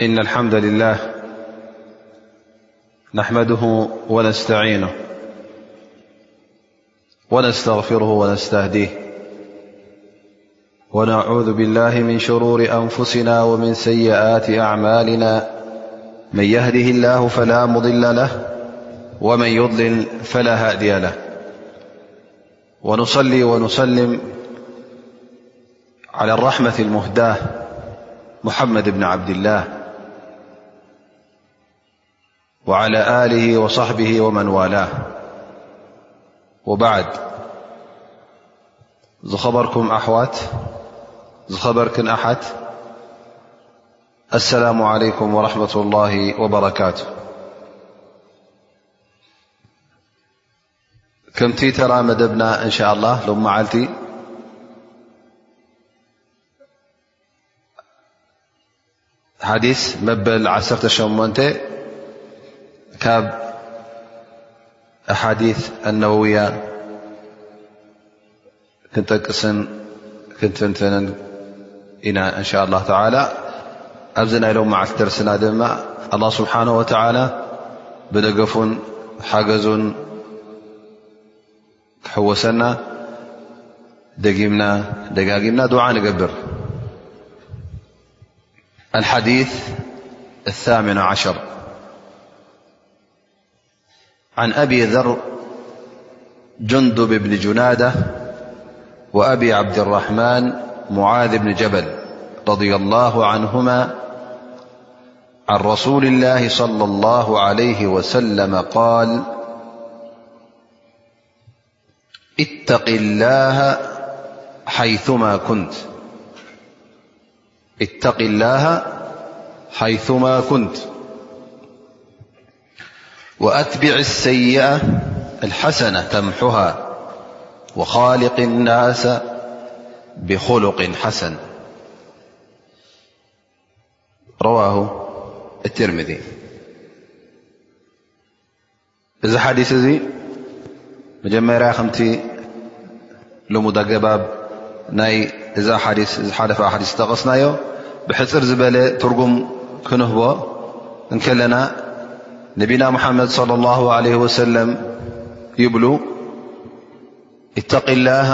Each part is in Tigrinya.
إن الحمد لله نحمده ونستعينه ونستغفره ونستهديه ونعوذ بالله من شرور أنفسنا ومن سيئات أعمالنا من يهده الله فلا مضل له ومن يضلل فلا هادي له ونصلي ونسلم على الرحمة المهداة محمد بن عبد الله وعلى آله وصحبه ومن والاه وبعد خبركم أحوات خبركن أحت السلام عليكم ورحمة الله وبركاته كم تترمدبنا إن شاء الله لمعلت حديث بل عسرمنت ب أحاديث النووي نس ن شاء الله تعالى لم معل درسنا الله سبحانه وتعالى بدفن ح تحوسنا منا دع نقبر الحديث الثامن عشر عن أبي ذر جندب بن جنادة وأبي عبد الرحمن معاذ بن جبل رضي الله عنهما عن رسول الله صلى الله عليه وسلم - قال اتق الله حيثما كنت وأتبع السيئ الحسنة ተمحه وخالق الناس بخلق حسن رواه الترذ እዚ ሓዲስ እዚ መጀመርያ ከምቲ ልሙድ ኣገባብ ናይ እዛ ሓዲስ ዝሓለፈ ሓዲስ ዝጠቐስናዮ ብሕፅር ዝበለ ትርጉም ክንህቦ እንከለና ነቢና ሙሓመድ صለ ላሁ ዓለ ወሰለም ይብሉ እተቂ ላሃ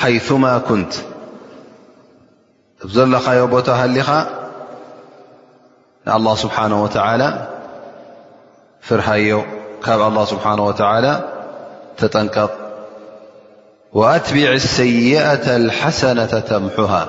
ሓይثማ ኩንት ዘلኻي ቦታ هلኻ الله سبحانه وتعلى فرهي الله سبحانه وتعالى تጠنቀط وأتبع السيئة الحسنة ተمحها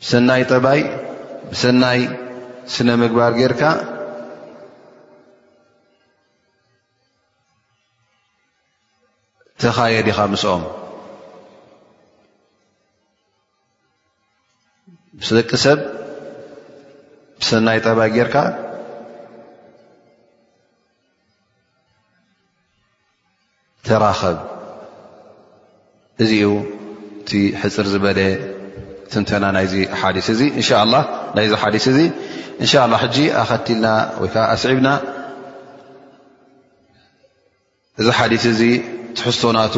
ብሰናይ ጠባይ ብሰናይ ስነ ምግባር ጌርካ ተኻየድ ኢኻ ምስኦም ምስ ደቂ ሰብ ብሰናይ ጠባይ ጌርካ ተራኸብ እዚ ዩ እቲ ሕፅር ዝበለ ትንተና ናይዚ ሓዲስ እዚ እንሻ ላ ናይዚ ሓዲስ እዚ እንሻ ላ ሕጂ ኣኸትልና ወይ ከዓ ኣስዒብና እዚ ሓዲስ እዚ ትሕዝቶናቱ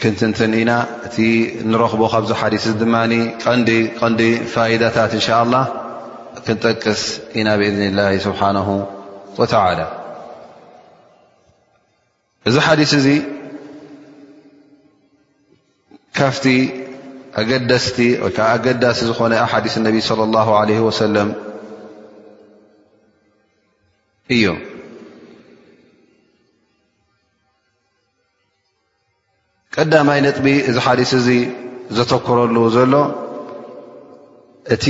ክንትንትን ኢና እቲ ንረኽቦ ካብዚ ሓዲስ እዚ ድማ ቀንዲ ቀንዲ ፋይዳታት እንሻ ላ ክንጠቅስ ኢና ብእዝኒ ላ ስብሓን ወተላ እዚ ሓዲስ እዚ ካፍቲ ኣገደስቲ ወይ ከዓ ኣገዳሲ ዝኾነ ኣሓዲስ ነቢ صለ ላሁ ለ ወሰለም እዩ ቀዳማይ ነጥቢ እዚ ሓዲስ እዚ ዘተኩረሉ ዘሎ እቲ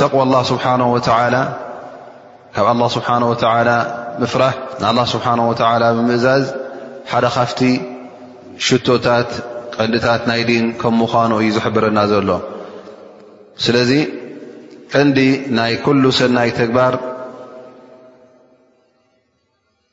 ተቕዋ ኣላ ስብሓን ወተላ ካብ ኣላ ስብሓን ወተላ ምፍራህ ንኣላ ስብሓን ወተላ ብምእዛዝ ሓደ ካፍቲ ሽቶታት ቀንዲታት ናይ ዲን ከም ምዃኑ እዩ ዝሕብረና ዘሎ ስለዚ ቀንዲ ናይ ኩሉ ሰናይ ተግባር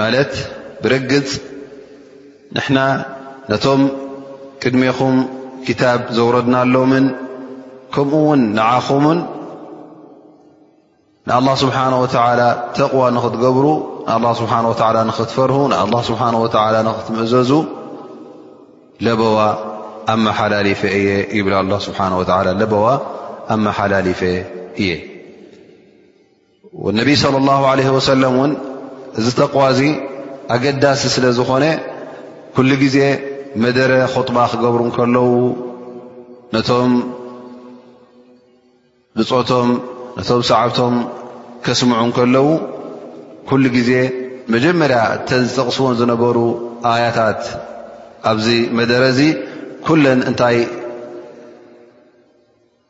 ማለት ብርግጽ ንሕና ነቶም ቅድሜኹም ክታብ ዘውረድናሎምን ከምኡ ውን ንዓኹምን ንኣላ ስብሓን ወተላ ተቕዋ ንኽትገብሩ ንኣላ ስብሓ ወላ ንኽትፈርሁ ንኣላ ስብሓ ወላ ንኽትምእዘዙ ለበዋ ኣመሓላሊፈ እየ ይብል ኣላ ስብሓን ወላ ለበዋ ኣመሓላሊፈ እየ ነቢይ صለ ላሁ ለ ወሰለም እውን እዚ ተቕዋ እዚ ኣገዳሲ ስለ ዝኾነ ኩሉ ግዜ መደረ ኹጥባ ክገብሩ ከለዉ ነቶም ብፆቶም ነቶም ሰዓብቶም ከስምዑ ከለዉ ኩሉ ግዜ መጀመርያ እተን ዝጠቕስዎን ዝነበሩ ኣያታት ኣብዚ መደረ እዚ ኩለን እንታይ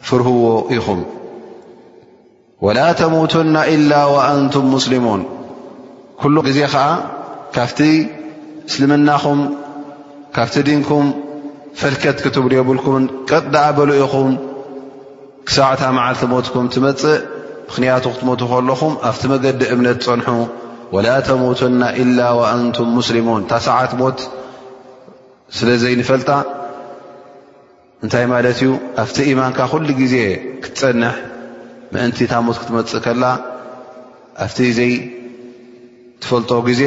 ፍርህዎ ኢኹም ወላ ተሙትና ኢላ ወኣንቱም ሙስሊሙን ኩሉ ግዜ ከዓ ካብቲ እስልምናኹም ካብቲ ዲንኩም ፈልከት ክትብሉ የብልኩምን ቀጥ ዳኣ በሉ ኢኹም ክሳዕታ መዓልቲ ሞትኩም ትመፅእ ምኽንያቱ ክትሞቱ ከለኹም ኣብቲ መገዲ እምነት ፀንሑ ወላ ተሙትና ኢላ ወኣንቱም ሙስሊሙን እታ ሰዓት ሞት ስለ ዘይንፈልጣ እንታይ ማለት እዩ ኣብቲ ኢማንካ ኩሉ ግዜ ክትፀንሕ ምእንቲ እታ ሞት ክትመፅእ ከላ ኣብቲ ዘይ ትፈልጦ ግዜ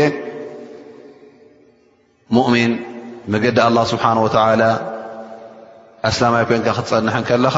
ሙእሚን መገዲ ኣላ ስብሓን ወተላ ኣስላማይ ኮንካ ክትፀንሕን ከለኻ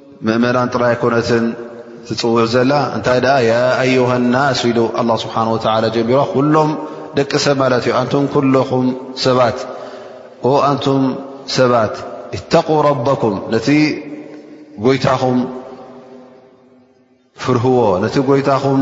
ምእመናን ጥራይ ኣይኮነትን ትፅውዕ ዘላ እንታይ ደኣ ያ ኣዩሃ ናስ ኢሉ ኣላ ስብሓን ወተላ ጀሚሮ ኩሎም ደቂ ሰብ ማለት እዩ ኣንቱም ኩለኹም ሰባት ኦ ኣንቱም ሰባት እተቁ ረበኩም ነቲ ጎይታኹም ፍርህዎ ነቲ ጎይታኹም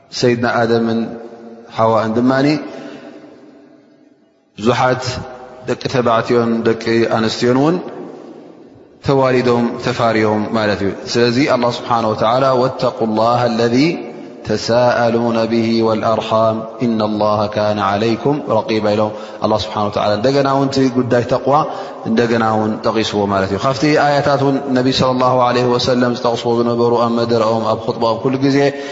ሰይድና ኣደምን ሓዋእን ድማ ብዙሓት ደቂ ተባዕትዮን ደቂ ኣንስትዮን እውን ተዋሊዶም ተፋርዮም ማለት እዩ ስለዚ ኣላ ስብሓን ወተላ ወተق ላሃ ለذ ተሳኣሉነ ብ ወልኣርሓም እና ላ ካነ ዓለይኩም ረቂባ ኢሎም ኣላ ስብሓ ላ እንደገና እውን ቲ ጉዳይ ተቕዋ እንደገና እውን ጠቒስዎ ማለት እዩ ካብቲ ኣያታት እውን ነቢ ለ ላ ለ ወሰለም ዝጠቕስዎ ዝነበሩ ኣብ መደረኦም ኣብ ኹጥቦ ኣብ ኩሉ ግዜ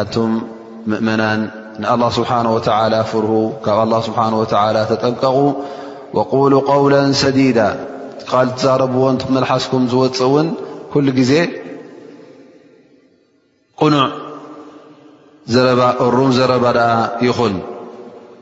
ኣቱም ምእመናን ንኣላ ስብሓን ወተዓላ ፍርሁ ካብ ኣላ ስብሓን ወተዓላ ተጠንቀቑ ወቁሉ ቀውለ ሰዲዳ ቃል ትዛረብዎን ትመልሓስኩም ዝወፅእ እውን ኩሉ ግዜ ቕኑዕ ዘረባ እሩም ዘረባ ደኣ ይኹን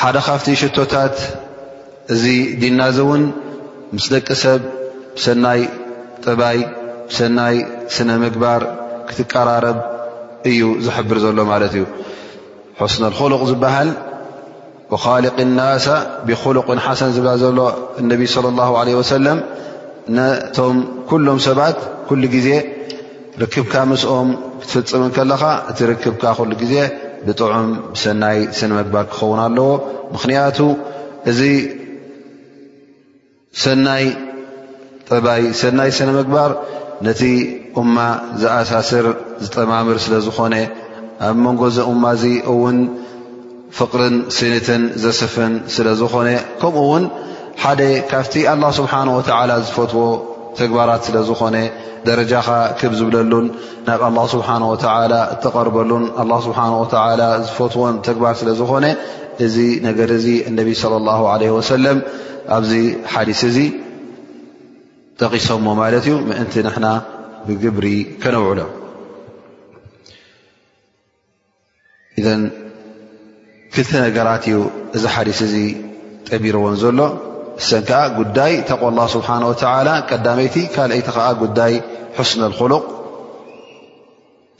ሓደ ካብቲ ሽቶታት እዚ ዲና እዚ እውን ምስ ደቂ ሰብ ብሰናይ ጠባይ ብሰናይ ስነ ምግባር ክትቀራረብ እዩ ዝሕብር ዘሎ ማለት እዩ ሑስነ ሉቅ ዝበሃል ኻልቅ ናሳ ብክሉቅ ሓሰን ዝብላ ዘሎ እነቢ ለ ላ ለ ወሰለም ነቶም ኩሎም ሰባት ኩሉ ግዜ ርክብካ ምስኦም ክትፍፅም ከለኻ እቲ ርክብካ ኩሉ ግዜ ብጥዑም ብሰናይ ስነ ምግባር ክኸውን ኣለዎ ምኽንያቱ እዚ ሰናይ ጠባይ ሰናይ ስነ ምግባር ነቲ እማ ዝኣሳስር ዝጠማምር ስለ ዝኾነ ኣብ መንጎ ዚ እማ እዚ እውን ፍቕርን ስኒትን ዘስፍን ስለ ዝኾነ ከምኡ ውን ሓደ ካብቲ ኣላ ስብሓን ወተዓላ ዝፈትዎ ተግባራት ስለ ዝኾነ ደረጃኻ ክብ ዝብለሉን ናብ ኣላ ስብሓን ወተዓላ እተቐርበሉን ኣላ ስብሓን ወተዓላ ዝፈትዎን ተግባር ስለ ዝኾነ እዚ ነገር እዚ እነቢ ስለ ላሁ ለ ወሰለም ኣብዚ ሓዲስ እዚ ጠቒሶሞ ማለት እዩ ምእንቲ ንሕና ብግብሪ ከነውዕሎ እዘን ክልተ ነገራት እዩ እዚ ሓዲስ እዚ ጠቢርዎን ዘሎ እሰን ከዓ ጉዳይ ተቕ ላ ስብሓን ወተላ ቀዳመይቲ ካልኣይቲ ከዓ ጉዳይ ሕስነ ልክሉቕ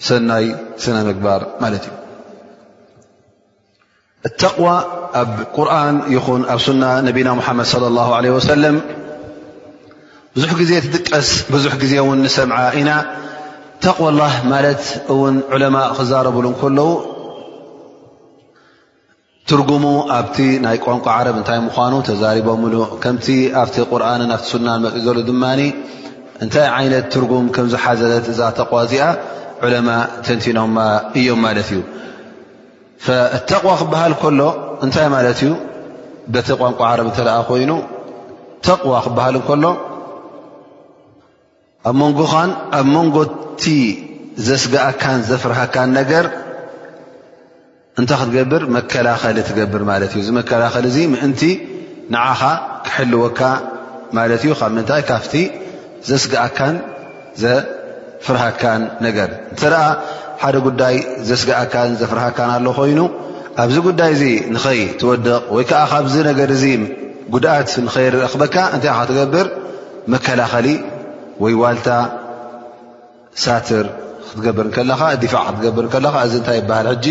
ሰናይ ስነ ምግባር ማለት እዩ እተቕዋ ኣብ ቁርን ይኹን ኣብ ሱና ነቢና ሙሓመድ ለ ላ ለ ወሰለም ብዙሕ ግዜ ትጥቀስ ብዙሕ ግዜ እውን ንሰምዓ ኢና ተቕወላህ ማለት እውን ዑለማ ክዛረብሉ እንከለዉ ትርጉሙ ኣብቲ ናይ ቋንቋ ዓረብ እንታይ ምዃኑ ተዛሪቦምሉ ከምቲ ኣብቲ ቁርንን ኣብቲ ሱናን መፅእ ዘሉ ድማ እንታይ ዓይነት ትርጉም ከም ዝሓዘለት እዛ ተቕዋ እዚኣ ዑለማ ተንቲኖማ እዮም ማለት እዩ ፈተቕዋ ክበሃል ከሎ እንታይ ማለት እዩ በቲ ቋንቋ ዓረብ እተ ኮይኑ ተቕዋ ክበሃል ከሎ ኣብ መንጎኻን ኣብ መንጎቲ ዘስጋኣካን ዘፍርሃካን ነገር እንታይ ክትገብር መከላኸሊ ትገብር ማለት እዩ እዚ መከላኸሊ እዙ ምእንቲ ንዓኻ ክሕልወካ ማለት እዩ ካብ ምንታይ ካብቲ ዘስጋኣካን ዘፍርሃካን ነገር እንተ ሓደ ጉዳይ ዘስግኣካን ዘፍርሃካን ኣሎ ኮይኑ ኣብዚ ጉዳይ እዚ ንኸይ ትወድቕ ወይ ከዓ ካብዚ ነገር እዚ ጉድኣት ንኸይረክበካ እንታይ ካ ትገብር መከላኸሊ ወይ ዋልታ ሳትር ክትገብር ከለኻ ዲፋዕ ክትገብር ከለኻ እዚ እንታይ ይበሃል ሕጂ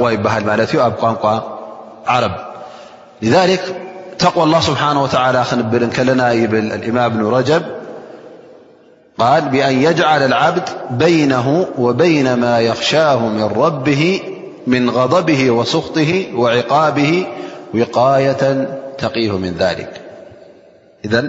وىى عرب لذلك تقوى الله سبحانه وتعالى لنا بل الإمام بن رجب قال بأن يجعل العبد بينه وبين ما يخشاه من ربه من غضبه وصخطه وعقابه وقاية تقيه من ذلك إذ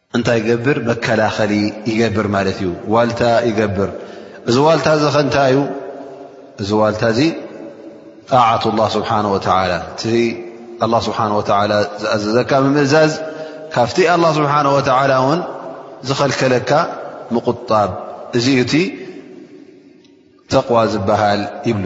እንታይ ይገብር መከላኸሊ ይገብር ማለት እዩ ዋልታ ይገብር እዚ ዋልታ እዚ ከ እንታይ እዩ እዚ ዋልታ እዚ ጣዓት ላ ስብሓን ወተላ እቲ ኣላ ስብሓን ወተላ ዝኣዘዘካ ምምእዛዝ ካብቲ ኣላ ስብሓን ወተላ እውን ዝኸልከለካ ምቁጣብ እዚ እዩ እቲ ተቕዋ ዝበሃል ይብሉ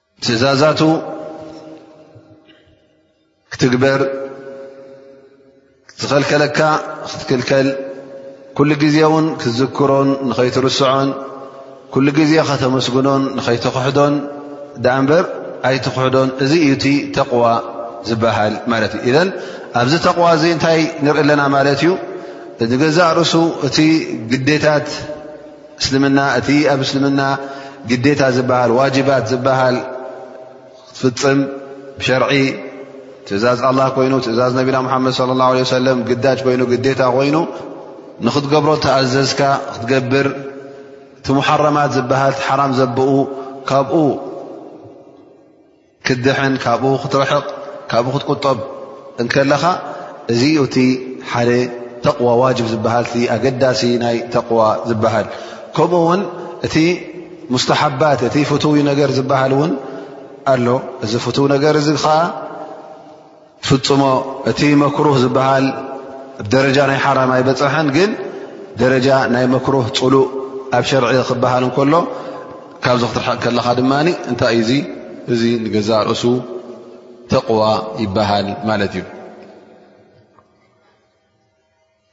ትእዛዛቱ ክትግበር ዝኸልከለካ ክትክልከል ኩሉ ግዜ እውን ክትዝክሮን ንኸይትርስዖን ኩሉ ግዜ ከተመስግኖን ንኸይትኽሕዶን ዳኣ እምበር ኣይትኽሕዶን እዚ እዩ እቲ ተቕዋ ዝበሃል ማለት እዩ እዘን ኣብዚ ተቕዋ እዚ እንታይ ንርኢ ኣለና ማለት እዩ ንገዛእ ርእሱ እቲ ግዴታት እስልምና እቲ ኣብ እስልምና ግዴታ ዝበሃል ዋጅባት ዝበሃል ክትፍፅም ብሸርዒ ትእዛዝ ኣላ ኮይኑ ትእዛዝ ነቢና ሓመድ ለ ላ ለ ሰለም ግዳጅ ኮይኑ ግዴታ ኮይኑ ንክትገብሮ ተኣዘዝካ ክትገብር እቲ ሙሓረማት ዝበሃል ሓራም ዘብኡ ካብኡ ክትድሕን ካብኡ ክትርሕቕ ካብኡ ክትቁጠብ እንከለኻ እዚ ዩ እቲ ሓደ ተቕዋ ዋጅብ ዝበሃል እቲ ኣገዳሲ ናይ ተቕዋ ዝበሃል ከምኡ ውን እቲ ሙስተሓባት እቲ ፍትዊ ነገር ዝበሃል እውን ኣሎ እዚ ፍትው ነገር እዚ ከዓ ፍጽሞ እቲ መክሩህ ዝበሃል ብ ደረጃ ናይ ሓራም ኣይበፀሐን ግን ደረጃ ናይ መክሩህ ፅሉእ ኣብ ሸርዒ ክበሃል እንከሎ ካብዚ ክትርሕቕ ከለኻ ድማ እንታይ እዩ እዚ እዚ ንገዛእ ርእሱ ተቕዋ ይበሃል ማለት እዩ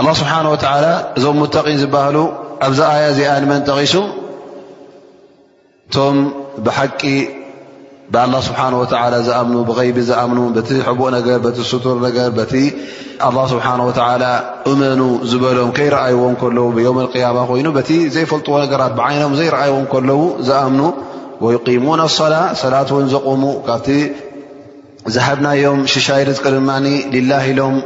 ኣላ ስብሓን ወተዓላ እዞም ሙተቒን ዝበሃሉ ኣብዛ ኣያ እዚኣ ንመን ጠቒሱ እቶም ብሓቂ ብኣላ ስብሓን ወተዓላ ዝኣምኑ ብቐይቢ ዝኣምኑ በቲ ሕቡእ ነገር በቲ ስቱር ነገር በቲ ኣላ ስብሓን ወተዓላ እመኑ ዝበሎም ከይረኣይዎም ከለዉ ብዮም ቅያማ ኮይኑ በቲ ዘይፈልጥዎ ነገራት ብዓይኖም ዘይረኣይዎም ከለዉ ዝኣምኑ ወይቂሙን ኣሰላ ሰላት እውን ዘቑሙ ካብቲ ዝሃብናዮም ሽሻይ ርዝቂ ድማ ልላ ኢሎም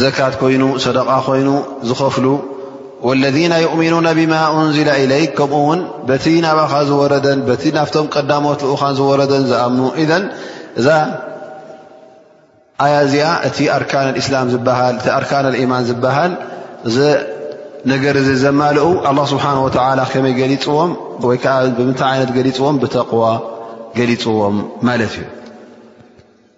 ዘካት ኮይኑ ሰደቓ ኮይኑ ዝኸፍሉ ወለذነ ዩእምኑነ ብማ እንዝለ ኢለይክ ከምኡ ውን በቲ ናባኻ ዝወረደን በቲ ናብቶም ቀዳሞት ልኡኻን ዝወረደን ዝኣምኑ ኢዘን እዛ ኣያ እዚኣ እቲ ኣርካን እስላም ዝበሃል እቲ ኣርካን ልኢማን ዝበሃል እዚ ነገር እዚ ዘማልኡ ኣላ ስብሓን ወተላ ከመይ ገሊፅዎም ወይ ከዓ ብምንታይ ዓይነት ገሊፅዎም ብተቕዋ ገሊፅዎም ማለት እዩ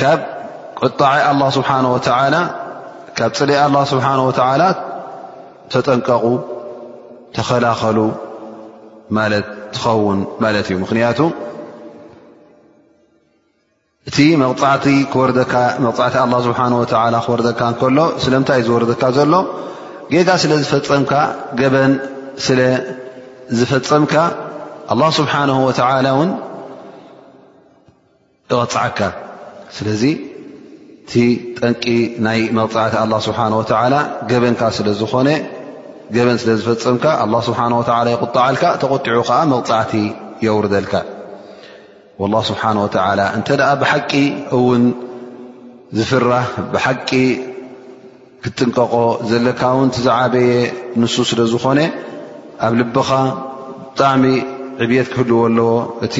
ካብ ቁጣዐ ኣላ ስብሓን ወተላ ካብ ፅልኢ ኣላ ስብሓን ወተዓላ ተጠንቀቑ ተኸላኸሉ ማለት ትኸውን ማለት እዩ ምኽንያቱ እቲ መቕፃዕቲ ክወርካ መቕፃዕቲ ኣላ ስብሓን ወተላ ክወርደካ እንከሎ ስለምንታይ እዩ ዝወርደካ ዘሎ ጌጋ ስለ ዝፈፀምካ ገበን ስለ ዝፈፀምካ ኣላ ስብሓን ወተላ እውን እቐፅዓካ ስለዚ እቲ ጠንቂ ናይ መቕፃዕቲ ኣላ ስብሓን ወተዓላ ገበንካ ስለ ዝኾነ ገበን ስለ ዝፈፀምካ ኣላ ስብሓን ወላ ይቁጣዓልካ ተቆጢዑ ከዓ መቕፃዕቲ የውርደልካ ወላ ስብሓን ወተዓላ እንተ ደኣ ብሓቂ እውን ዝፍራህ ብሓቂ ክትጥንቀቆ ዘለካ ውን ዝዓበየ ንሱ ስለ ዝኾነ ኣብ ልብኻ ብጣዕሚ ዕብየት ክህልዎ ኣለዎ እቲ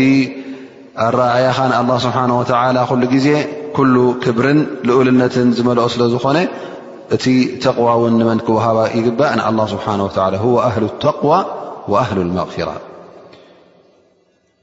ኣረኣያኻ ንኣላ ስብሓን ወተላ ኩሉ ግዜ ኩሉ ክብርን ልኡልነትን ዝመልኦ ስለ ዝኾነ እቲ ተቕዋ ውን ንመን ክወሃባ ይግባእ ንኣላ ስብሓን ወላ ኣህሉ ተቕዋ ወኣህሉ መቕፊራ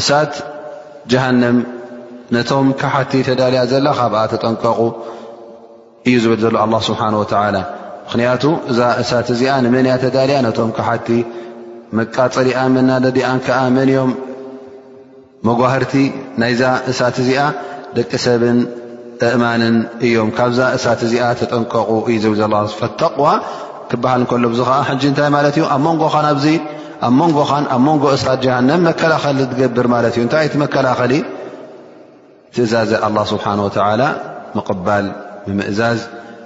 እሳት ጀሃንም ነቶም ካሓቲ ተዳልያ ዘላ ካብኣ ተጠንቀቑ እዩ ዝብል ዘሎ ኣላ ስብሓን ወተዓላ ምኽንያቱ እዛ እሳት እዚኣ ንመን እያ ተዳልያ ነቶም ካሓቲ መቃፀሊኣ መናደዲኣን ከዓ መን እዮም መጓህርቲ ናይዛ እሳት እዚኣ ደቂ ሰብን እእማንን እዮም ካብዛ እሳት እዚኣ ተጠንቀቑ እዩ ዝብል ዘለ ፈተቕዋ ክበሃል ከሎ ብዙ ከዓ ሕጂ እንታይ ማለት እዩ ኣብ መንጎ ኻን ኣዚ ኣብ መንጎ ኻን ኣብ መንጎ እሳት ጀሃንም መከላኸሊ ትገብር ማለት እዩ እንታይ ይቲ መከላኸሊ ትእዛዘ ኣላ ስብሓን ወተላ ምቕባል ምምእዛዝ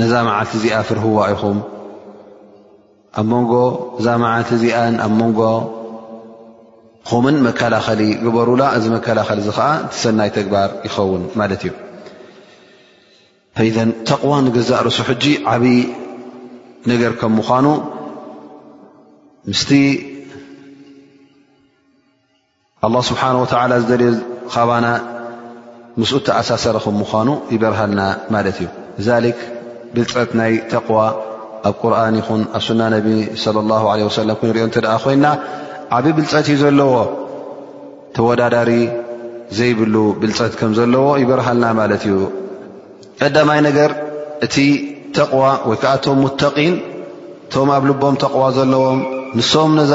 ነዛ መዓልቲ እዚኣ ፍርህዋ ኢኹም ኣብ መንጎ እዛ መዓልቲ እዚኣን ኣብ መንጎ ኹምን መከላኸሊ ግበሩላ እዚ መከላኸሊ እዚ ከዓ ትሰናይ ተግባር ይኸውን ማለት እዩ ፈዘን ተቕዋ ንገዛእ ርእሱ ሕጂ ዓብይ ነገር ከም ምዃኑ ምስቲ ኣላ ስብሓን ወተዓላ ዝደልዮ ኻባና ምስኡ ተኣሳሰረ ኹም ምዃኑ ይበርሃልና ማለት እዩ ዛሊክ ብልፀት ናይ ተቕዋ ኣብ ቁርን ይኹን ኣብ ሱና ነቢ ለ ላ ለ ወሰለም ክንሪኦ እንተ ደኣ ኮይና ዓብ ብልፀት እዩ ዘለዎ ተወዳዳሪ ዘይብሉ ብልፀት ከም ዘለዎ ይበርሃልና ማለት እዩ ቀዳማይ ነገር እቲ ተቕዋ ወይ ከዓ እቶም ሙተቒን እቶም ኣብ ልቦም ተቕዋ ዘለዎም ንሶም ነዛ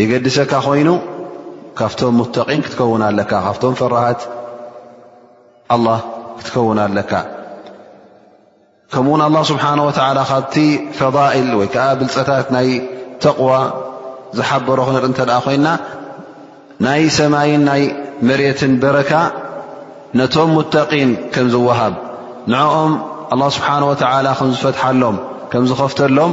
የገድሰካ ኮይኑ ካብቶም ሙተቒን ክትከውን ኣለካ ካብቶም ፈራሃት ኣላ ክትከውን ኣለካ ከምኡ ውን ኣላ ስብሓን ወተላ ካብቲ ፈዳኢል ወይ ከዓ ብልፀታት ናይ ተቕዋ ዝሓበሮ ክንርኢ እንተ ኮይና ናይ ሰማይን ናይ መሬትን በረካ ነቶም ሙተቒን ከም ዝወሃብ ንዕኦም ኣላ ስብሓን ወተላ ከም ዝፈትሓሎም ከም ዝኸፍተሎም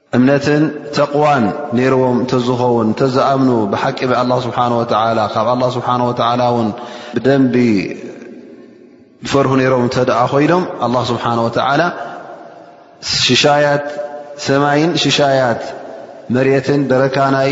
እምነትን ተቕዋን ነይርዎም እንተዝኸውን እንተዝኣምኑ ብሓቂ ብኣላ ስብሓን ወተላ ካብ ኣላ ስብሓን ወተላ እውን ብደንቢ ዝፈርሁ ነይሮም እንተደኣ ኮይኖም ኣላ ስብሓን ወተዓላ ሽሻያት ሰማይን ሽሻያት መሬትን በረካ ናይ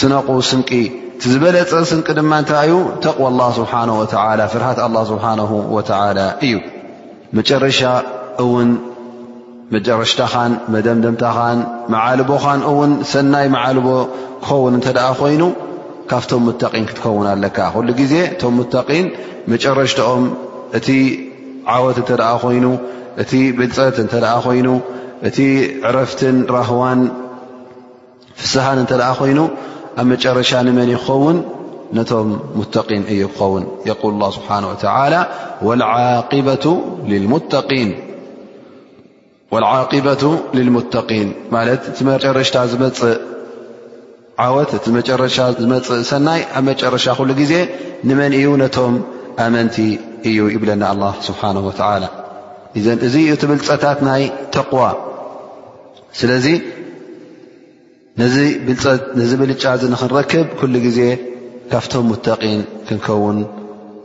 ስነቑ ስንቂ እቲ ዝበለፀ ስንቂ ድማ እንታይ እዩ ተቕዋ ላ ስብሓ ወላ ፍርሃት ኣላ ስብሓን ወተላ እዩ መጨረሻ እውን መጨረሽታኻን መደምደምታኻን መዓልቦኻን እውን ሰናይ መዓልቦ ክኸውን እንተ ደኣ ኮይኑ ካብቶም ሙተቒን ክትከውን ኣለካ ኩሉ ግዜ እቶም ሙተቒን መጨረሽትኦም እቲ ዓወት እንተ ደኣ ኮይኑ እቲ ብልፀት እንተ ደኣ ኮይኑ እቲ ዕረፍትን ራህዋን ፍስሃን እንተ ኮይኑ ኣብ መጨረሻ ንመን እዩ ክኸውን ነቶም ሙተቒን እዩ ክኸውን የቁል ላ ስብሓን ወተላ ዓበቱ ልልሙተቒን ማለት እቲ መጨረሽታ ዝመፅእ ዓወት እቲ መጨረሻ ዝመፅእ ሰናይ ኣብ መጨረሻ ኩሉ ግዜ ንመን እዩ ነቶም ኣመንቲ እዩ ይብለና ኣላ ስብሓን ወተላ እዘን እዙይ እቲ ብልፀታት ናይ ተቕዋ ስለዚ ነዚ ብልፀት ነዚ ብልጫ እዚ ንክንረክብ ኩሉ ግዜ ካብቶም ሙተቒን ክንከውን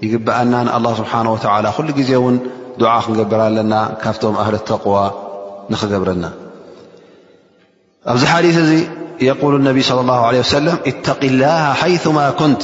ይግብኣና ንኣላ ስብሓን ወተላ ኩሉ ግዜ እውን ዱዓ ክንገብር ኣለና ካብቶም ኣህል ተቕዋ ንክገብረና ኣብዚ ሓዲት እዚ የቁል ነቢ ለ ላ ለ ወሰለም እተቂ ላሃ ሓይማ ኩንት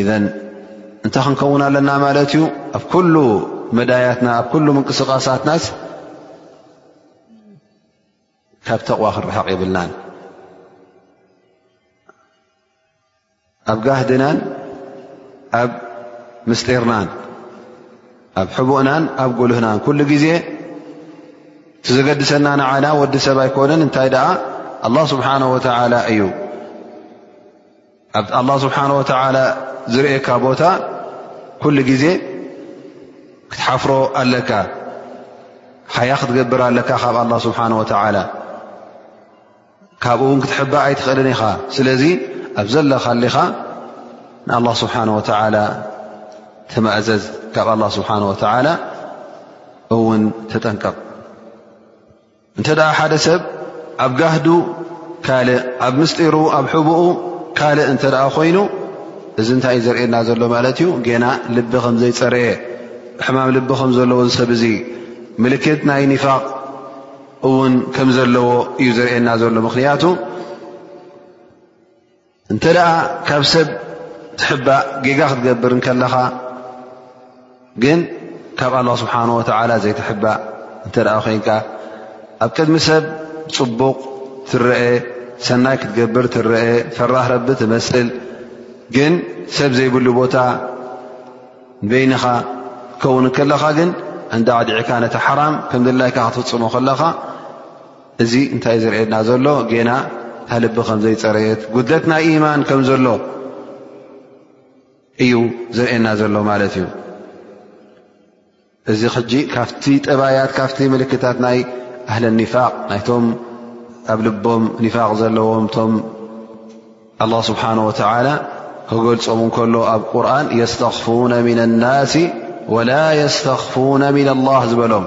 ኢዘን እንታይ ክንከውን ኣለና ማለት እዩ ኣብ ኩሉ መዳያትና ኣብ ኩሉ ምንቅስቓሳትናስ ካብ ተቕዋ ክንርሕቕ ይብልናን ኣብ ጋህድናን ኣብ ምስጢርናን ኣብ ሕቡእናን ኣብ ጉልህናን ኩሉ ግዜ እቲ ዘገድሰና ንዓና ወዲ ሰብ ኣይኮነን እንታይ ደኣ ኣላ ስብሓን ወተዓላ እዩ ኣብ ኣላ ስብሓን ወተዓላ ዝርእካ ቦታ ኩሉ ግዜ ክትሓፍሮ ኣለካ ሓያ ክትገብር ኣለካ ካብ ኣላ ስብሓን ወተዓላ ካብኡ እውን ክትሕባእ ኣይትኽእልን ኢኻ ስለዚ ኣብ ዘለካ ሊኻ ንኣላ ስብሓን ወተዓላ ተማእዘዝ ካብ ኣላ ስብሓን ወተዓላ እውን ተጠንቀቕ እንተ ሓደ ሰብ ኣብ ጋህዱ ካልእ ኣብ ምስጢሩ ኣብ ሕቡኡ ካልእ እንተ ኮይኑ እዚ እንታይ እዩ ዘርእየና ዘሎ ማለት እዩ ጌና ልቢ ከምዘይፀረየ ሕማም ልቢ ከም ዘለዎ ዝሰብ እዙ ምልክት ናይ ኒፋቅ እውን ከም ዘለዎ እዩ ዘርእየና ዘሎ ምኽንያቱ እንተ ደኣ ካብ ሰብ ትሕባእ ጌጋ ክትገብር እንከለኻ ግን ካብ ኣላ ስብሓን ወተዓላ ዘይትሕባእ እንተ ደኣ ኮንካ ኣብ ቅድሚ ሰብ ፅቡቕ ትረአ ሰናይ ክትገብር ትረአ ፈራህ ረቢ ትመስል ግን ሰብ ዘይብሉ ቦታ ንበይንኻ ትከውን ከለኻ ግን እንዳ ዕዲዕካ ነቲ ሓራም ከምድላይካ ክትፍፅሞ ከለኻ እዚ እንታይ እዩ ዘርእየና ዘሎ ጌና እታ ልቢ ከም ዘይፀረየት ጉድለት ናይ ኢማን ከም ዘሎ እዩ ዘርእየና ዘሎ ማለት እዩ እዚ ሕጂ ካብቲ ጠባያት ካብቲ ምልክታት ናይ ኣህለ ኒፋቅ ናይቶም ኣብ ልቦም ኒፋቅ ዘለዎም እቶም ኣላ ስብሓን ወተላ ክገልፆም እንከሎ ኣብ ቁርን የስተኽፉነ ምን ኣናሲ ወላ የስተኽፉነ ምን ኣላ ዝበሎም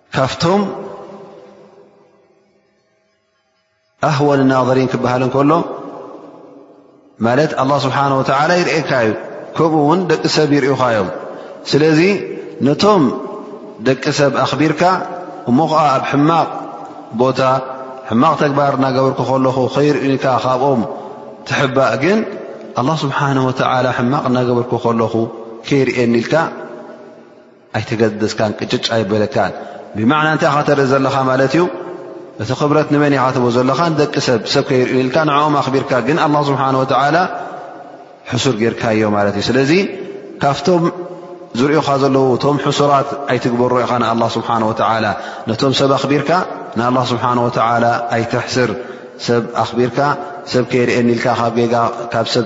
ካብቶም ኣህወን ናظሪን ክበሃል እንከሎ ማለት ኣላ ስብሓን ወተዓላ ይርእካ እዩ ከምኡ እውን ደቂ ሰብ ይርእኻ እዮም ስለዚ ነቶም ደቂ ሰብ ኣኽቢርካ እሞ ኸዓ ኣብ ሕማቕ ቦታ ሕማቕ ተግባር እናገበርኩ ከለኹ ከይርእኒካ ካብኦም ትሕባእ ግን ኣላ ስብሓን ወተዓላ ሕማቕ እናገበርኩ ከለኹ ከይርእየኒ ኢልካ ኣይተገደስካን ቅጭጭ ኣይበለካን ብማዕና እንታይ ኻ ተርኢ ዘለኻ ማለት እዩ እቲ ክብረት ንመን ኢኻ ትቦ ዘለኻ ንደቂ ሰብ ሰብ ከይርእዩ ኢልካ ንዕኦም ኣኽቢርካ ግን ኣላ ስብሓን ወተዓላ ሕሱር ጌርካዮ ማለት እዩ ስለዚ ካብቶም ዝርእኻ ዘለዉ እቶም ሕሱራት ኣይትግበሩ ኢኻ ንኣላ ስብሓን ወተዓላ ነቶም ሰብ ኣኽቢርካ ንኣላ ስብሓን ወተዓላ ኣይትሕስር ሰብ ኣኽቢርካ ሰብ ከይርእየኒ ኢልካ ካብ ጌጋ ካብ ሰብ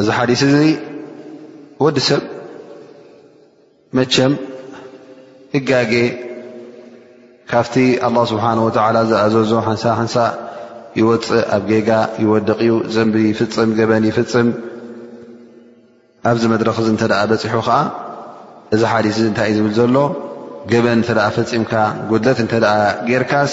እዚ ሓዲስ እዚ ወዲ ሰብ መቸም እጋገ ካብቲ ኣላ ስብሓን ወተዓላ ዝኣዘዞ ሓንሳ ሓንሳ ይወፅእ ኣብ ጌጋ ይወድቕ እዩ ዘንቢ ይፍፅም ገበን ይፍፅም ኣብዚ መድረኽ እዚ እንተ ደኣ በፂሑ ከዓ እዚ ሓዲስ እዚ እንታይ እዩ ዝብል ዘሎ ገበን እንተ ፈፂምካ ጉድለት እንተ ጌርካስ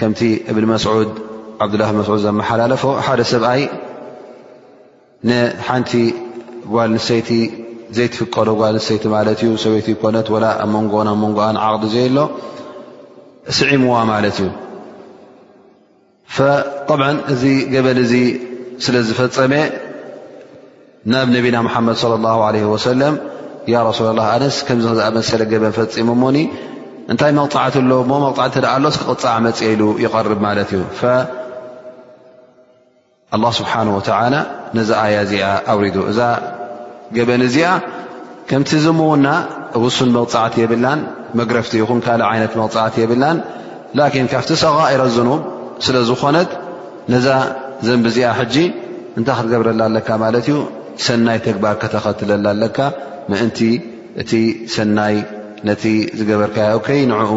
ከምቲ እብኒ መስዑድ ዓብዱላህ መስዑድ ዘመሓላለፎ ሓደ ሰብኣይ ንሓንቲ ጓል ንሰይቲ ዘይትፍቀዶ ጓል ንሰይቲ ማለት እዩ ሰበይቲ ይኮነት ወላ ኣብ መንጎን ኣብ መንጎኣን ዓቕዲ ዘየሎ ስዒምዋ ማለት እዩ ጠብ እዚ ገበል እዚ ስለ ዝፈፀመ ናብ ነቢና ሙሓመድ ለ ላ ለ ወሰለም ያ ረሱላ ላ ኣነስ ከምዚ ዝኣመሰለ ገበን ፈፂሙ ሞኒ እንታይ መቕፃዕቲ ኣሎ ሞ መቕፃዕ እተ ኣሎ ስ ክቕፃዕ መፅ ኢሉ ይቐርብ ማለት እዩ ኣላ ስብሓን ወተላ ነዚ ኣያ እዚኣ ኣውሪዱ እዛ ገበን እዚኣ ከምቲ ዝምውና ውሱን መቕፃዕቲ የብላን መግረፍቲ ይኹን ካልእ ዓይነት መቕፃዕቲ የብላን ላኪን ካብቲ ሰቃኢረ ዝኑብ ስለ ዝኾነት ነዛ ዘንብ እዚኣ ሕጂ እንታይ ክትገብረላ ኣለካ ማለት እዩ ሰናይ ተግባር ከተኸትለላ ኣለካ ምእንቲ እቲ ሰናይ ነቲ ዝገበርካዮ ከይ ንዕኡ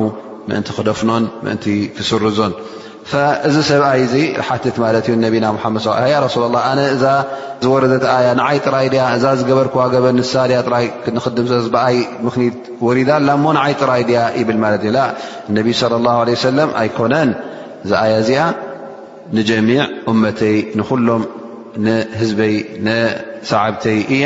ምእንቲ ክደፍኖን ምእንቲ ክስርዞን እዚ ሰብኣይ እዚ ሓትት ማለት እዩ ነቢና ሓመድ ስ ያ ረሱላ ላ ኣነ እዛ ዝወረደት ኣያ ንዓይ ጥራይ ድያ እዛ ዝገበርክዋ ገበ ንሳ ድያ ጥራይ ንክድምሰስ ብኣይ ምኽኒት ወሪዳ ላ እሞ ንዓይ ጥራይ ድያ ይብል ማለት እዩ ነቢ ለ ላ ለ ሰለም ኣይኮነን እዚ ኣያ እዚኣ ንጀሚዕ እመተይ ንኩሎም ንህዝበይ ንሰዓብተይ እያ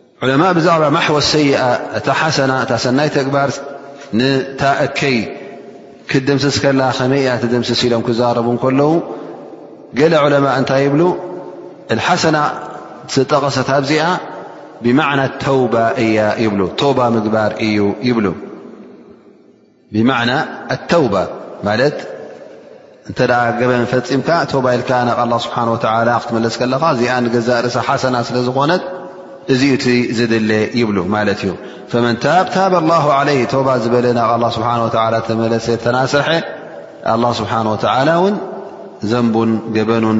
ዑለማእ ብዛዕባ ማሕወ ሰይኣ እታ ሓሰና እታ ሰናይ ተግባር ንታ እከይ ክትደምስስ ከላ ከመይ እያ ትደምስስ ኢሎም ክዛረቡ ከለዉ ገለ ዑለማእ እንታይ ይብሉ ሓሰና ዝጠቐሰት ኣብዚኣ ብማዕና ተውባ እያ ይብሉ ተውባ ምግባር እዩ ይብሉ ብማዕና ኣተውባ ማለት እንተ ገበን ፈፂምካ ተባ ኢልካ ናብ ኣላ ስብሓን ወተላ ክትመለስ ከለኻ እዚኣ ንገዛእ ርእሳ ሓሰና ስለ ዝኾነት እዚ እቲ ዝድለ ይብሉ ማለት እዩ ፈመን ታብ ታብ ኣላ ለይ ተባ ዝበለ ናብ ኣላ ስብሓን ወላ ተመለሰ ተናስሐ ኣላ ስብሓን ወተዓላ እውን ዘንቡን ገበኑን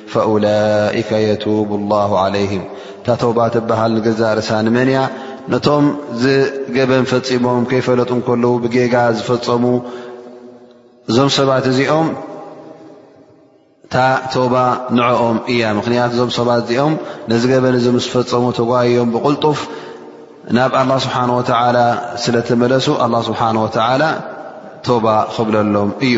ፈውላይከ የቱቡ ላሁ ዓለይህም እታ ተባ ትበሃል ንገዛእ ርሳ ንመን እያ ነቶም ዝገበን ፈፂሞም ከይፈለጡ እንከለዉ ብጌጋ ዝፈፀሙ እዞም ሰባት እዚኦም እታ ተባ ንዕኦም እያ ምኽንያት እዞም ሰባት እዚኦም ነዚ ገበን እዚ ምስ ፈፀሙ ተጓይዮም ብቕልጡፍ ናብ ኣላ ስብሓን ወተዓላ ስለ ተመለሱ ኣላ ስብሓን ወተዓላ ተባ ክብለሎም እዩ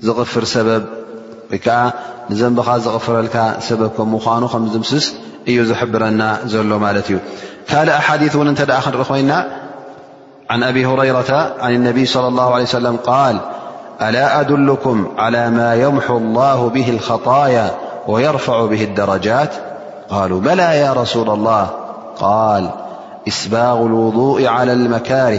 زغفر سبب ي ك زنب قفرلك سبب كم انو مزمسس ي زحبرن ل مل كال أحاديث نت خنر ينا عن أبي هريرة عن النبي صلى الله عليه وسلم-قال ألا أدلكم على ما يمح الله به الخطايا ويرفع به الدرجات قالوا بلا يا رسول الله قال إباغ الوضوء على المكار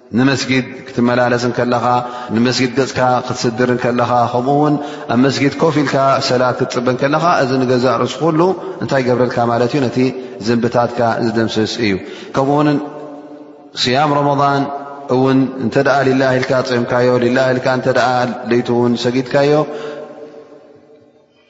ንመስጊድ ክትመላለስ ከለኻ ንመስጊድ ገፅካ ክትስድር ከለኻ ከምኡ ውን ኣብ መስጊድ ኮፍ ኢልካ ሰላት ክትፅበ ከለኻ እዚ ንገዛእ ርእሱ ኩሉ እንታይ ገብረልካ ማለት እዩ ነቲ ዝንብታትካ ዝድምስስ እዩ ከምኡውን ስያም ረመን እውን እንተ ሊላ ኢልካ ፅምካዮ ሊላ ኢልካ እተ ለይት እውን ሰጊድካዮ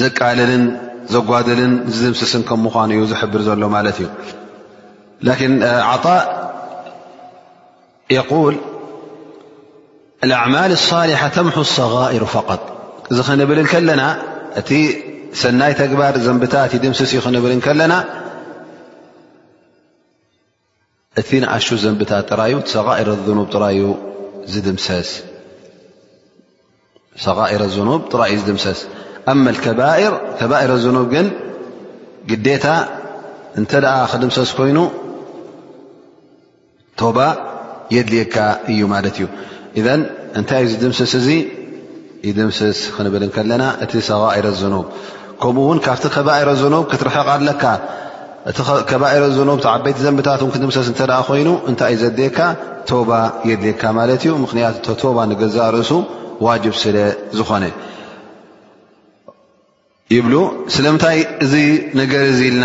ዘቃልልን ዘጓድልን ዝድምስስን ከም ምኳኑ እዩ ዝሕብር ዘሎ ማለት እዩ ላኪን ዓጣእ የል ኣማል ሳሊሓ ተምሑ ሰغኢሩ ፈቀጥ እዚ ክንብል ከለና እቲ ሰናይ ተግባር ዘንብታት ይድምስስ እዩ ክንብል ከለና እቲ ንኣሹ ዘንብታት ጥራዩ ሰቃኢረ ኑብ ጥራዩ ዝድምሰስ ሰቃኢረ ኑብ ጥራይ እዩ ዝድምሰስ ኣመ ከባር ከባኢረ ኑብ ግን ግዴታ እንተ ደኣ ክድምሰስ ኮይኑ ቶባ የድልየካ እዩ ማለት እዩ እዘን እንታይ እዩ ዝድምሰስ እዙ ይድምስስ ክንብል ከለና እቲ ሰጋኢረ ዝኑብ ከምኡ ውን ካብቲ ከባኢረ ዝኑብ ክትርሕቕ ኣለካ እቲ ከባኢረ ዝኑብ ዓበይቲ ዘንብታት ን ክድምሰስ እተ ኮይኑ እንታይ እዩ ዘድልካ ቶባ የድልካ ማለት እዩ ምክንያቱ ተቶባ ንገዛእ ርእሱ ዋጅብ ስለ ዝኾነ ይብሉ ስለምንታይ እዚ ነገር እዚ ኢልና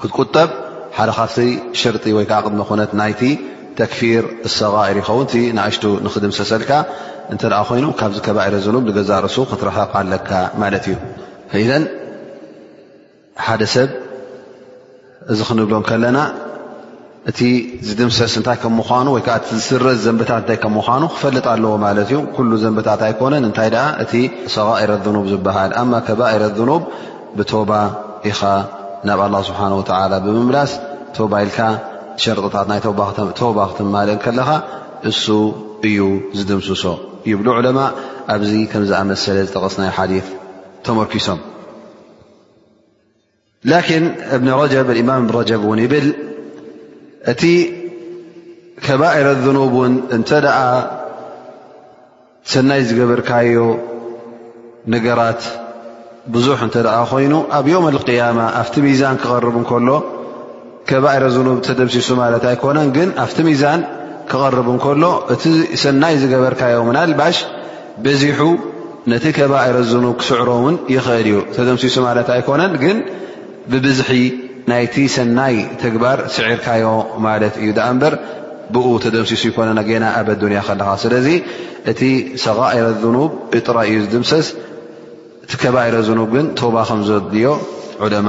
ክትቁጠብ ሓደ ካብቲ ሸርጢ ወይ ከዓ ቅድሚ ኩነት ናይቲ ተክፊር ሰቃኢር ይኸውን እቲ ንኣሽቱ ንክድምሰሰልካ እንተ ኮይኑ ካብዚ ከባኢረ ዝኑብ ንገዛእ ርእሱ ክትረሕቕ ኣለካ ማለት እዩ ኢዘን ሓደ ሰብ እዚ ክንብሎ ከለና እቲ ዝድምሰስ እንታይ ከም ምኳኑ ወይ ከዓ እቲ ዝስረዝ ዘንብታት እንታይ ከም ምኳኑ ክፈልጥ ኣለዎ ማለት እዩ ኩሉ ዘንብታት ኣይኮነን እንታይ ደኣ እቲ ሰጋኢረ ኣኑብ ዝበሃል ኣማ ከባኢረ ኣኑብ ብቶባ ኢኻ ናብ ኣላ ስብሓን ወተላ ብምምላስ ቶባ ኢልካ ሸርጥታት ናይ ቶባ ክትማልእ ከለኻ እሱ እዩ ዝድምስሶ ይብሉ ዕለማ ኣብዚ ከምዝኣመሰለ ዝጠቐስናይ ሓዲ ተመርኪሶም ላኪን እብኒ ረጀብ እማም እብ ረጀብ እውን ይብል እቲ ከባኢረ ዝኑብ እውን እንተ ደኣ ሰናይ ዝገበርካዮ ነገራት ብዙሕ እንተ ደኣ ኮይኑ ኣብ ዮም ኣልቅያማ ኣብቲ ሚዛን ክቐርብ እንከሎ ከባኢረ ዝኑብ ተደምሲሱ ማለት ኣይኮነን ግን ኣብቲ ሚዛን ክቐርብ እንከሎ እቲ ሰናይ ዝገበርካዮ ምናልባሽ በዚሑ ነቲ ከባኢረ ዝኑብ ክስዕሮ እውን ይኽእል እዩ ተደምሲሱ ማለት ኣይኮነን ግን ብብዝሒ ናይቲ ሰናይ ተግባር ስዒርካዮ ማለት እዩ ዳኣ እምበር ብኡ ተደምሲሱ ይኮነ ጌና ኣብ ኣዱንያ ከለኻ ስለዚ እቲ ሰጋኢረ ዝኑብ እጥራይ እዩ ዝድምሰስ እቲ ከባኢረ ዝኑብ ግን ቶባ ከም ዘድልዮ ዑለማ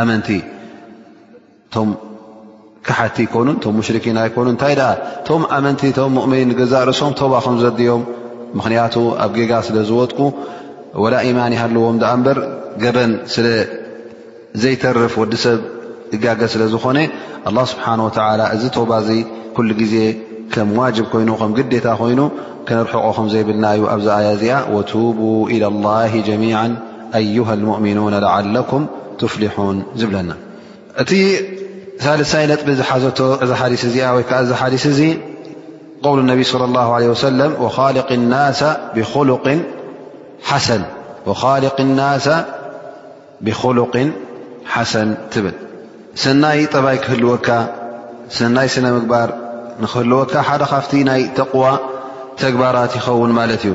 ኣመንቲ ቶም ካሓቲ ኣይኮኑን ቶም ሙሽርኪን ኣይኮኑን እንታይ ደኣ ቶም ኣመንቲ ቶም ሙእምኒን ንገዛእ ርእሶም ተባ ከም ዘድዮም ምኽንያቱ ኣብ ጌጋ ስለ ዝወጥቁ ወላ ኢማን ይሃልዎም ደኣ እምበር ገበን ስለ ዘይተርፍ ወዲ ሰብ ይጋገ ስለ ዝኾነ ኣላ ስብሓን ወተላ እዚ ተባ እዚ ኩሉ ግዜ ከም ዋጅብ ኮይኑ ከም ግዴታ ኮይኑ ክነርሕቆ ከም ዘይብልና እዩ ኣብዚ ኣያ እዚኣ ወቱቡ ኢላ ላ ጀሚዓ ኣዩሃ ልሙእሚኑን ለዓለኩም ትፍሊሑን ዝብለና እቲ ሳልሳይ ነጥቢ ዝሓዘቶ እዛ ሓዲስ እዚኣ ወይ ከዓ እዚ ሓዲስ እዚ ቆውሉ ነቢ صለ ላ ለ ወሰለም ወካልቅ ናሳ ብክሉቅን ሓሰን ወካልቅ ናሳ ብክሉቅን ሓሰን ትብል ሰናይ ጠባይ ክህልወካ ሰናይ ስነ ምግባር ንክህልወካ ሓደ ካብቲ ናይ ተቕዋ ተግባራት ይኸውን ማለት እዩ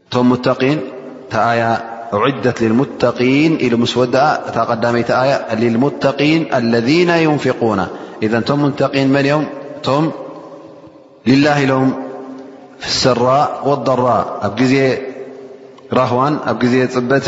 م متين ي أعدت للمتقين ل مس ود قمي ي للمتقين الذين ينفقون إذا م متين منم م لله لم في السراء والضراء رهو بة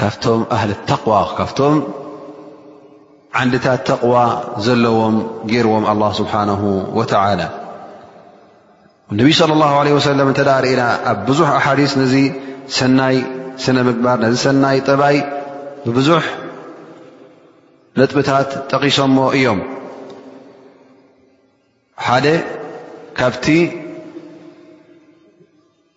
ካብቶም ኣህሊ ተቕዋ ካብቶም ዓንድታት ተቕዋ ዘለዎም ገይርዎም ኣላ ስብሓን ወተላ ነቢይ ስለ ላ ለ ወሰለም እንተ ርእና ኣብ ብዙሕ ኣሓዲስ ነዚ ሰናይ ስነ ምግባር ነዚ ሰናይ ጠባይ ብብዙሕ ነጥብታት ጠቒሶሞ እዮም ሓደ ካብቲ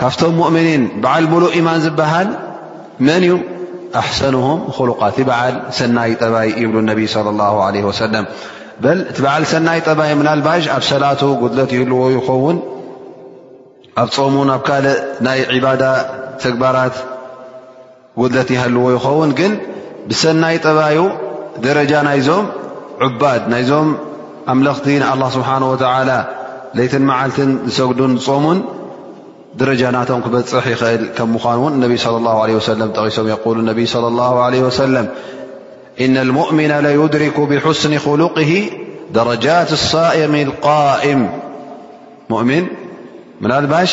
ካብቶም ሙእምኒን በዓል ሙሉእ ኢማን ዝበሃል መን እዩ ኣሕሰንሁም ሉቃ እቲ በዓል ሰናይ ጠባይ ይብሉ ነቢ ለ ላ ለ ወሰለም በል እቲ በዓል ሰናይ ጠባይ ምናልባሽ ኣብ ሰላቱ ጉድለት ይህልዎ ይኸውን ኣብ ፆሙን ኣብ ካልእ ናይ ዕባዳ ተግባራት ጉድለት ይሃልዎ ይኸውን ግን ብሰናይ ጠባዩ ደረጃ ናይዞም ዑባድ ናይዞም ኣምለኽቲ ንኣላ ስብሓን ወተላ ለይትን መዓልትን ዝሰግዱን ዝፆሙን ደረጃ ናቶም ክበፅሕ ይኽእል ከም ምኳኑ እውን ነቢ ለ ላ ለ ወሰለም ጠቂሶም የቁሉ ነቢ ለ ላ ለ ወሰለም እነ ልሙእምና ለዩድሪኩ ብሑስኒ ክሉቅ ደረጃት ሳእም ቃእም ሙእምን ምናልባሽ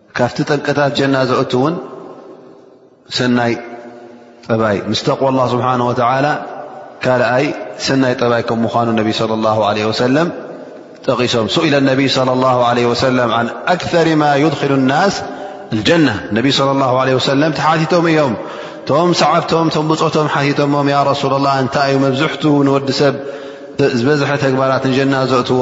ካብቲ ጠንቅታት ጀና ዘእቱ እውን ሰናይ ጠባይ ምስ ተቕዋ ላ ስብሓን ወተዓላ ካልኣይ ሰናይ ጠባይ ከም ምዃኑ ነቢ صለ ላ ለ ወሰለም ጠቒሶም ስኢለ ነቢይ صለ ላ ለ ወሰለም ን ኣክር ማ ዩድኪሉ ናስ ጀና ነቢ صለ ላ ለ ወሰለም ተሓቲቶም እዮም ቶም ሰዓብቶም ቶም ብፆቶም ሓቲቶሞም ያ ረሱላ ላ እንታይ እዩ መብዝሕቱ ንወዲ ሰብ ዝበዝሐ ተግባራት ንጀና ዘእትዎ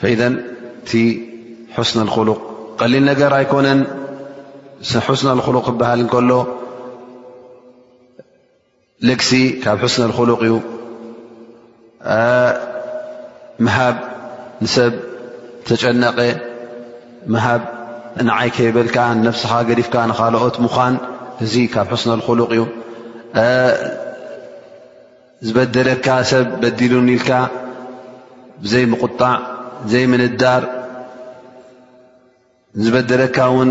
ፈኢዘን እቲ ሑስነ ልኹሉቕ ቀሊል ነገር ኣይኮነን ሑስነ ልኹሉቕ ክበሃል እንከሎ ልግሲ ካብ ሑስነ ልኹሉቕ እዩ ምሃብ ንሰብ ተጨነቐ ምሃብ ንዓይ ከይበልካ ንነፍስኻ ገዲፍካ ንኻልኦት ምዃን እዚ ካብ ሑስነ ልኹሉቕ እዩ ዝበደለካ ሰብ በዲሉኒ ኢልካ ብዘይ ምቁጣዕ ዘይ ምንዳር ዝበደለካ ውን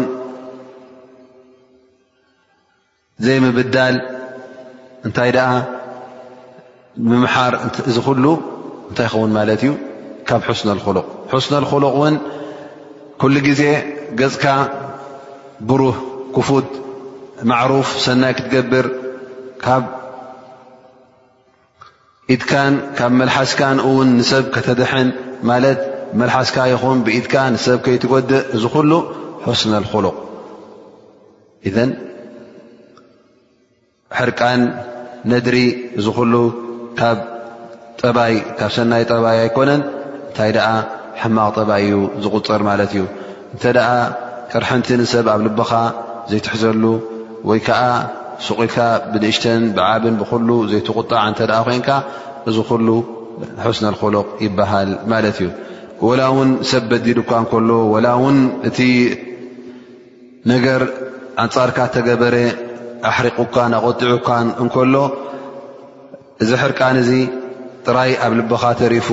ዘይ ምብዳል እንታይ ደኣ ምምሓር እዚ ኩሉ እንታይ ይኸውን ማለት እዩ ካብ ሕስነ ልክሉቕ ሕስነ ልክሉቕ ውን ኩሉ ግዜ ገፅካ ብሩህ ክፉት ማዕሩፍ ሰናይ ክትገብር ካብ ኢድካን ካብ መልሓስካን እውን ንሰብ ከተድሕን ማለት መልሓስካ ይኹን ብኢድካ ንሰብ ከይትጎድእ እዚ ኩሉ ሑስነ ኣልኩሉቕ እዘን ሕርቃን ነድሪ እዚ ኩሉ ካብ ጠባይ ካብ ሰናይ ጠባይ ኣይኮነን እንታይ ደኣ ሕማቕ ጠባይ እዩ ዝቑፀር ማለት እዩ እንተ ደኣ ቅርሕንቲ ንሰብ ኣብ ልብኻ ዘይትሕዘሉ ወይ ከዓ ሱቕኢልካ ብንእሽተን ብዓብን ብኹሉ ዘይትቑጣዕ እንተ ደኣ ኮይንካ እዚ ኩሉ ሑስነልኹሉቕ ይበሃል ማለት እዩ ወላ እውን ሰብ በዲሉ እኳ እንከሎ ወላ እውን እቲ ነገር ኣንፃርካ እተገበረ ኣሕሪቑካን ኣቖጢዑካን እንከሎ እዚ ሕርቃን እዚ ጥራይ ኣብ ልብኻ ተሪፉ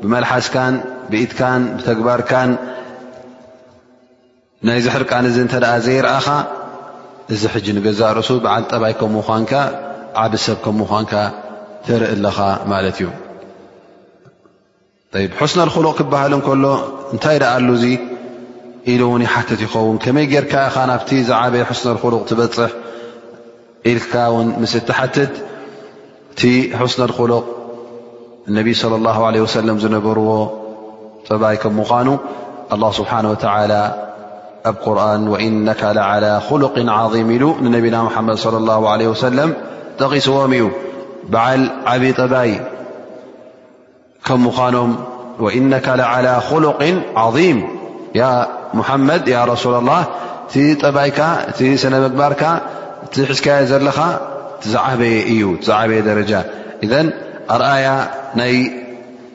ብመልሓስካን ብኢድካን ብተግባርካን ናይዚ ሕርቃን እዚ እንተ ዘይርኣኻ እዚ ሕጂ ንገዛእ ርእሱ በዓል ጠባይ ከም ምዃንካ ዓብ ሰብ ከም ምዃንካ ተርኢ ኣለኻ ማለት እዩ። ይ ሑስነል ኹሉቕ ክበሃል እንከሎ እንታይ ደኣ ኣሉ እዙ ኢሉ እውን ይሓትት ይኸውን ከመይ ጌርካ እኻ ናብቲ ዝዓበየ ሑስነል ኹሉቕ ትበፅሕ ኢልካ ውን ምስ እትሓትት እቲ ሑስነል ኹሉቕ እነቢይ ስለ ላ ለ ወሰለም ዝነበርዎ ጠባይ ከም ምዃኑ ኣላ ስብሓን ወተላ ኣብ ቁርን ወኢነካ ለዓላ ኹሉቅ ዓም ኢሉ ንነቢና ሙሓመድ ለ ላ ለ ወሰለም ጠቒስዎም እዩ በዓል ዓብዪ ጠባይ ከም ምዃኖም ወኢነካ ለዓላ ኹሉቅ ዓም ያ ሙሓመድ ያ ረሱላ ላ እቲ ጠባይካ እቲ ስነ ምግባርካ እቲ ሒዝካዮ ዘለኻ ትዝዓበየ እዩ ትዝዓበየ ደረጃ እዘን ኣርኣያ ናይ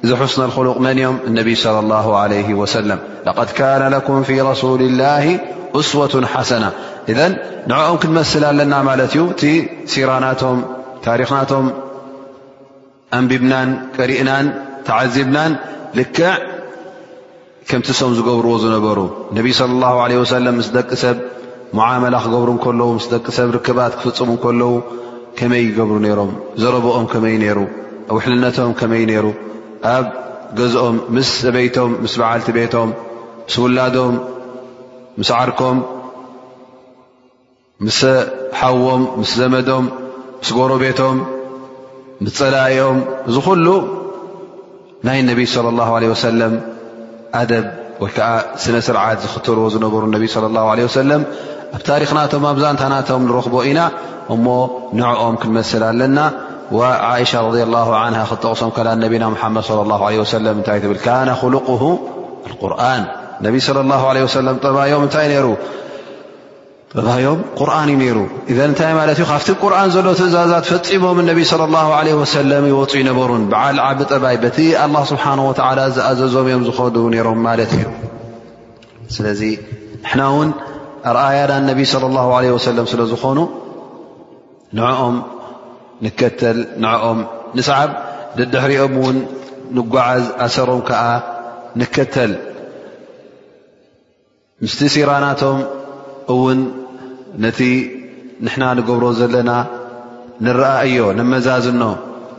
ዝሑስነ ሉቅ መን እዮም እነቢይ ለ ላ ለ ወሰለም ለቀድ ካነ ለኩም ፊ ረሱሊ ላ እስወት ሓሰና እዘን ንዕኦም ክንመስል ኣለና ማለት እዩ እቲ ሲራናቶም ታሪክናቶም ኣንቢብናን ቀሪእናን ተዓዚብናን ልክዕ ከምቲ ሶም ዝገብርዎ ዝነበሩ ነቢይ صለ ላه ለ ወሰለም ምስ ደቂ ሰብ ሙዓመላ ክገብሩ ከለዉ ምስ ደቂ ሰብ ርክባት ክፍፅሙ ከለዉ ከመይ ይገብሩ ነይሮም ዘረብኦም ከመይ ነይሩ ውሕልነቶም ከመይ ነይሩ ኣብ ገዝኦም ምስ ሰበይቶም ምስ በዓልቲ ቤቶም ምስ ውላዶም ምስ ዓርኮም ምስ ሓዎም ምስ ዘመዶም ምስ ጎረቤቶም ምስ ፀላእኦም እዚ ኩሉ ናይ ነቢይ صለ ላه ለ ወሰለም ኣደብ ወይ ከዓ ስነ ስርዓት ዝኽተልዎ ዝነበሩ ነቢ ለ ላه ለ ወሰለም ኣብ ታሪክናቶም ኣብ ዛንታናቶም ንረኽቦ ኢና እሞ ንዕኦም ክንመስል ኣለና ዓእሻ ረ ላ ን ክጠቕሶም ከላ ነቢና ሓመድ صለ ላ ለ ወሰለም እንታይ ትብል ካነ ክሉቁ ቁርን ነቢ ለ ላ ለ ወሰለም ጠባዮም እንታይ ነይሩ ተባሂዮም ቁርን እዩ ነይሩ እዘን እንታይ ማለት እዩ ካብቲ ቁርን ዘሎ ትእዛዛት ፈፂሞም ነቢ ለ ላ ለ ወሰለም ይወፁ ይነበሩን በዓል ዓቢ ጠባይ በቲ ኣላ ስብሓን ወተላ ዝኣዘዞም እዮም ዝኸዱ ነይሮም ማለት እዩ ስለዚ ንሕና እውን ኣርኣያዳ ነቢ ለ ላ ለ ወሰለም ስለ ዝኾኑ ንዕኦም ንከተል ንዕኦም ንስዓብ ደድሕሪኦም እውን ንጓዓዝ ኣሰሮም ከዓ ንከተል ምስቲ ሲራናቶም እውን ነቲ ንሕና ንገብሮ ዘለና ንረኣእዮ ንመዛዝኖ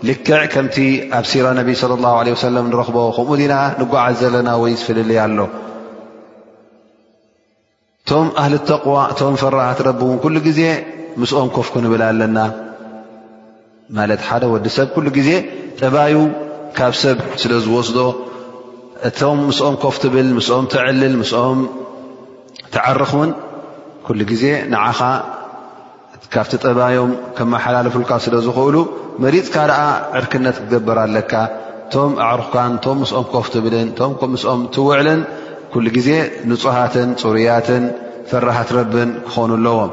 ልክዕ ከምቲ ኣብ ሲራ ነቢ صለ ላه ለ ሰለም ንረኽቦ ከምኡ ዲና ንጓዓዝ ዘለና ወይ ዝፍልልያ ኣሎ እቶም ኣህሊ ተቕዋ እቶም ፈራሃት ረቢ እውን ኩሉ ግዜ ምስኦም ኮፍ ክንብል ኣለና ማለት ሓደ ወዲ ሰብ ኩሉ ግዜ ጠባዩ ካብ ሰብ ስለ ዝወስዶ እቶም ምስኦም ኮፍ ትብል ምስኦም ትዕልል ምስኦም ትዓርኽ ውን ኩሉ ግዜ ንዓኻ ካብቲ ጠባዮም ከመሓላልፉልካ ስለ ዝኽእሉ መሪፅካ ደኣ ዕርክነት ክገበር ኣለካ እቶም ኣዕርኽካን እቶም ምስኦም ኮፍ ትብልን እቶም ምስኦም ትውዕልን ኩሉ ግዜ ንፁሃትን ፅሩያትን ፈራሃት ረብን ክኾኑ ኣለዎም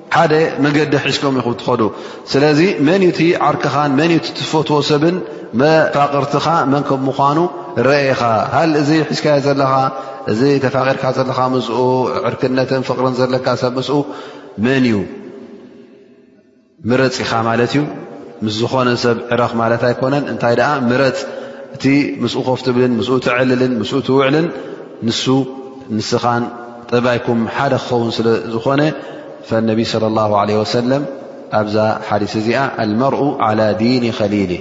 ሓደ መገዲ ሒዝኩም ኢኹም ትኸዱ ስለዚ መን ዩቲ ዓርክኻን መን ዩቲ ትፈትዎ ሰብን መፋቅርትኻ መን ከም ምዃኑ ረኤኻ ሃል እዚ ሒዝካዮ ዘለኻ እዚ ተፋቂርካ ዘለኻ ምስ ዕርክነትን ፍቅርን ዘለካ ሰብ ምስ መን እዩ ምረፅ ኢኻ ማለት እዩ ምስ ዝኾነ ሰብ ዕረኽ ማለት ኣይኮነን እንታይ ደኣ ምረፅ እቲ ምስ ኮፍ ትብልን ምስ ትዕልልን ምስ ትውዕልን ንሱ ንስኻን ጠባይኩም ሓደ ክኸውን ስለ ዝኾነ ፈነቢ صለ ላሁ ለ ወሰለም ኣብዛ ሓዲስ እዚኣ ኣልመርኡ ዓላ ዲኒ ኸሊሊ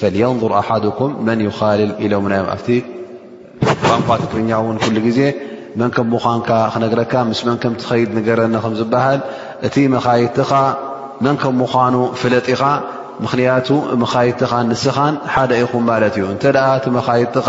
ፈልየንظር ኣሓድኩም መን ይኻልል ኢሎምና እዮም ኣብቲ ቋንቋ ትግርኛ እውን ኩሉ ግዜ መን ከም ምዃንካ ክነግረካ ምስ መን ከም ትኸይድ ንገረኒ ከም ዝበሃል እቲ መኻይትኻ መን ከም ምዃኑ ፍለጢኻ ምኽንያቱ መኻይትኻ ንስኻን ሓደ ኢኹም ማለት እዩ እንተ እቲ መኻይትኻ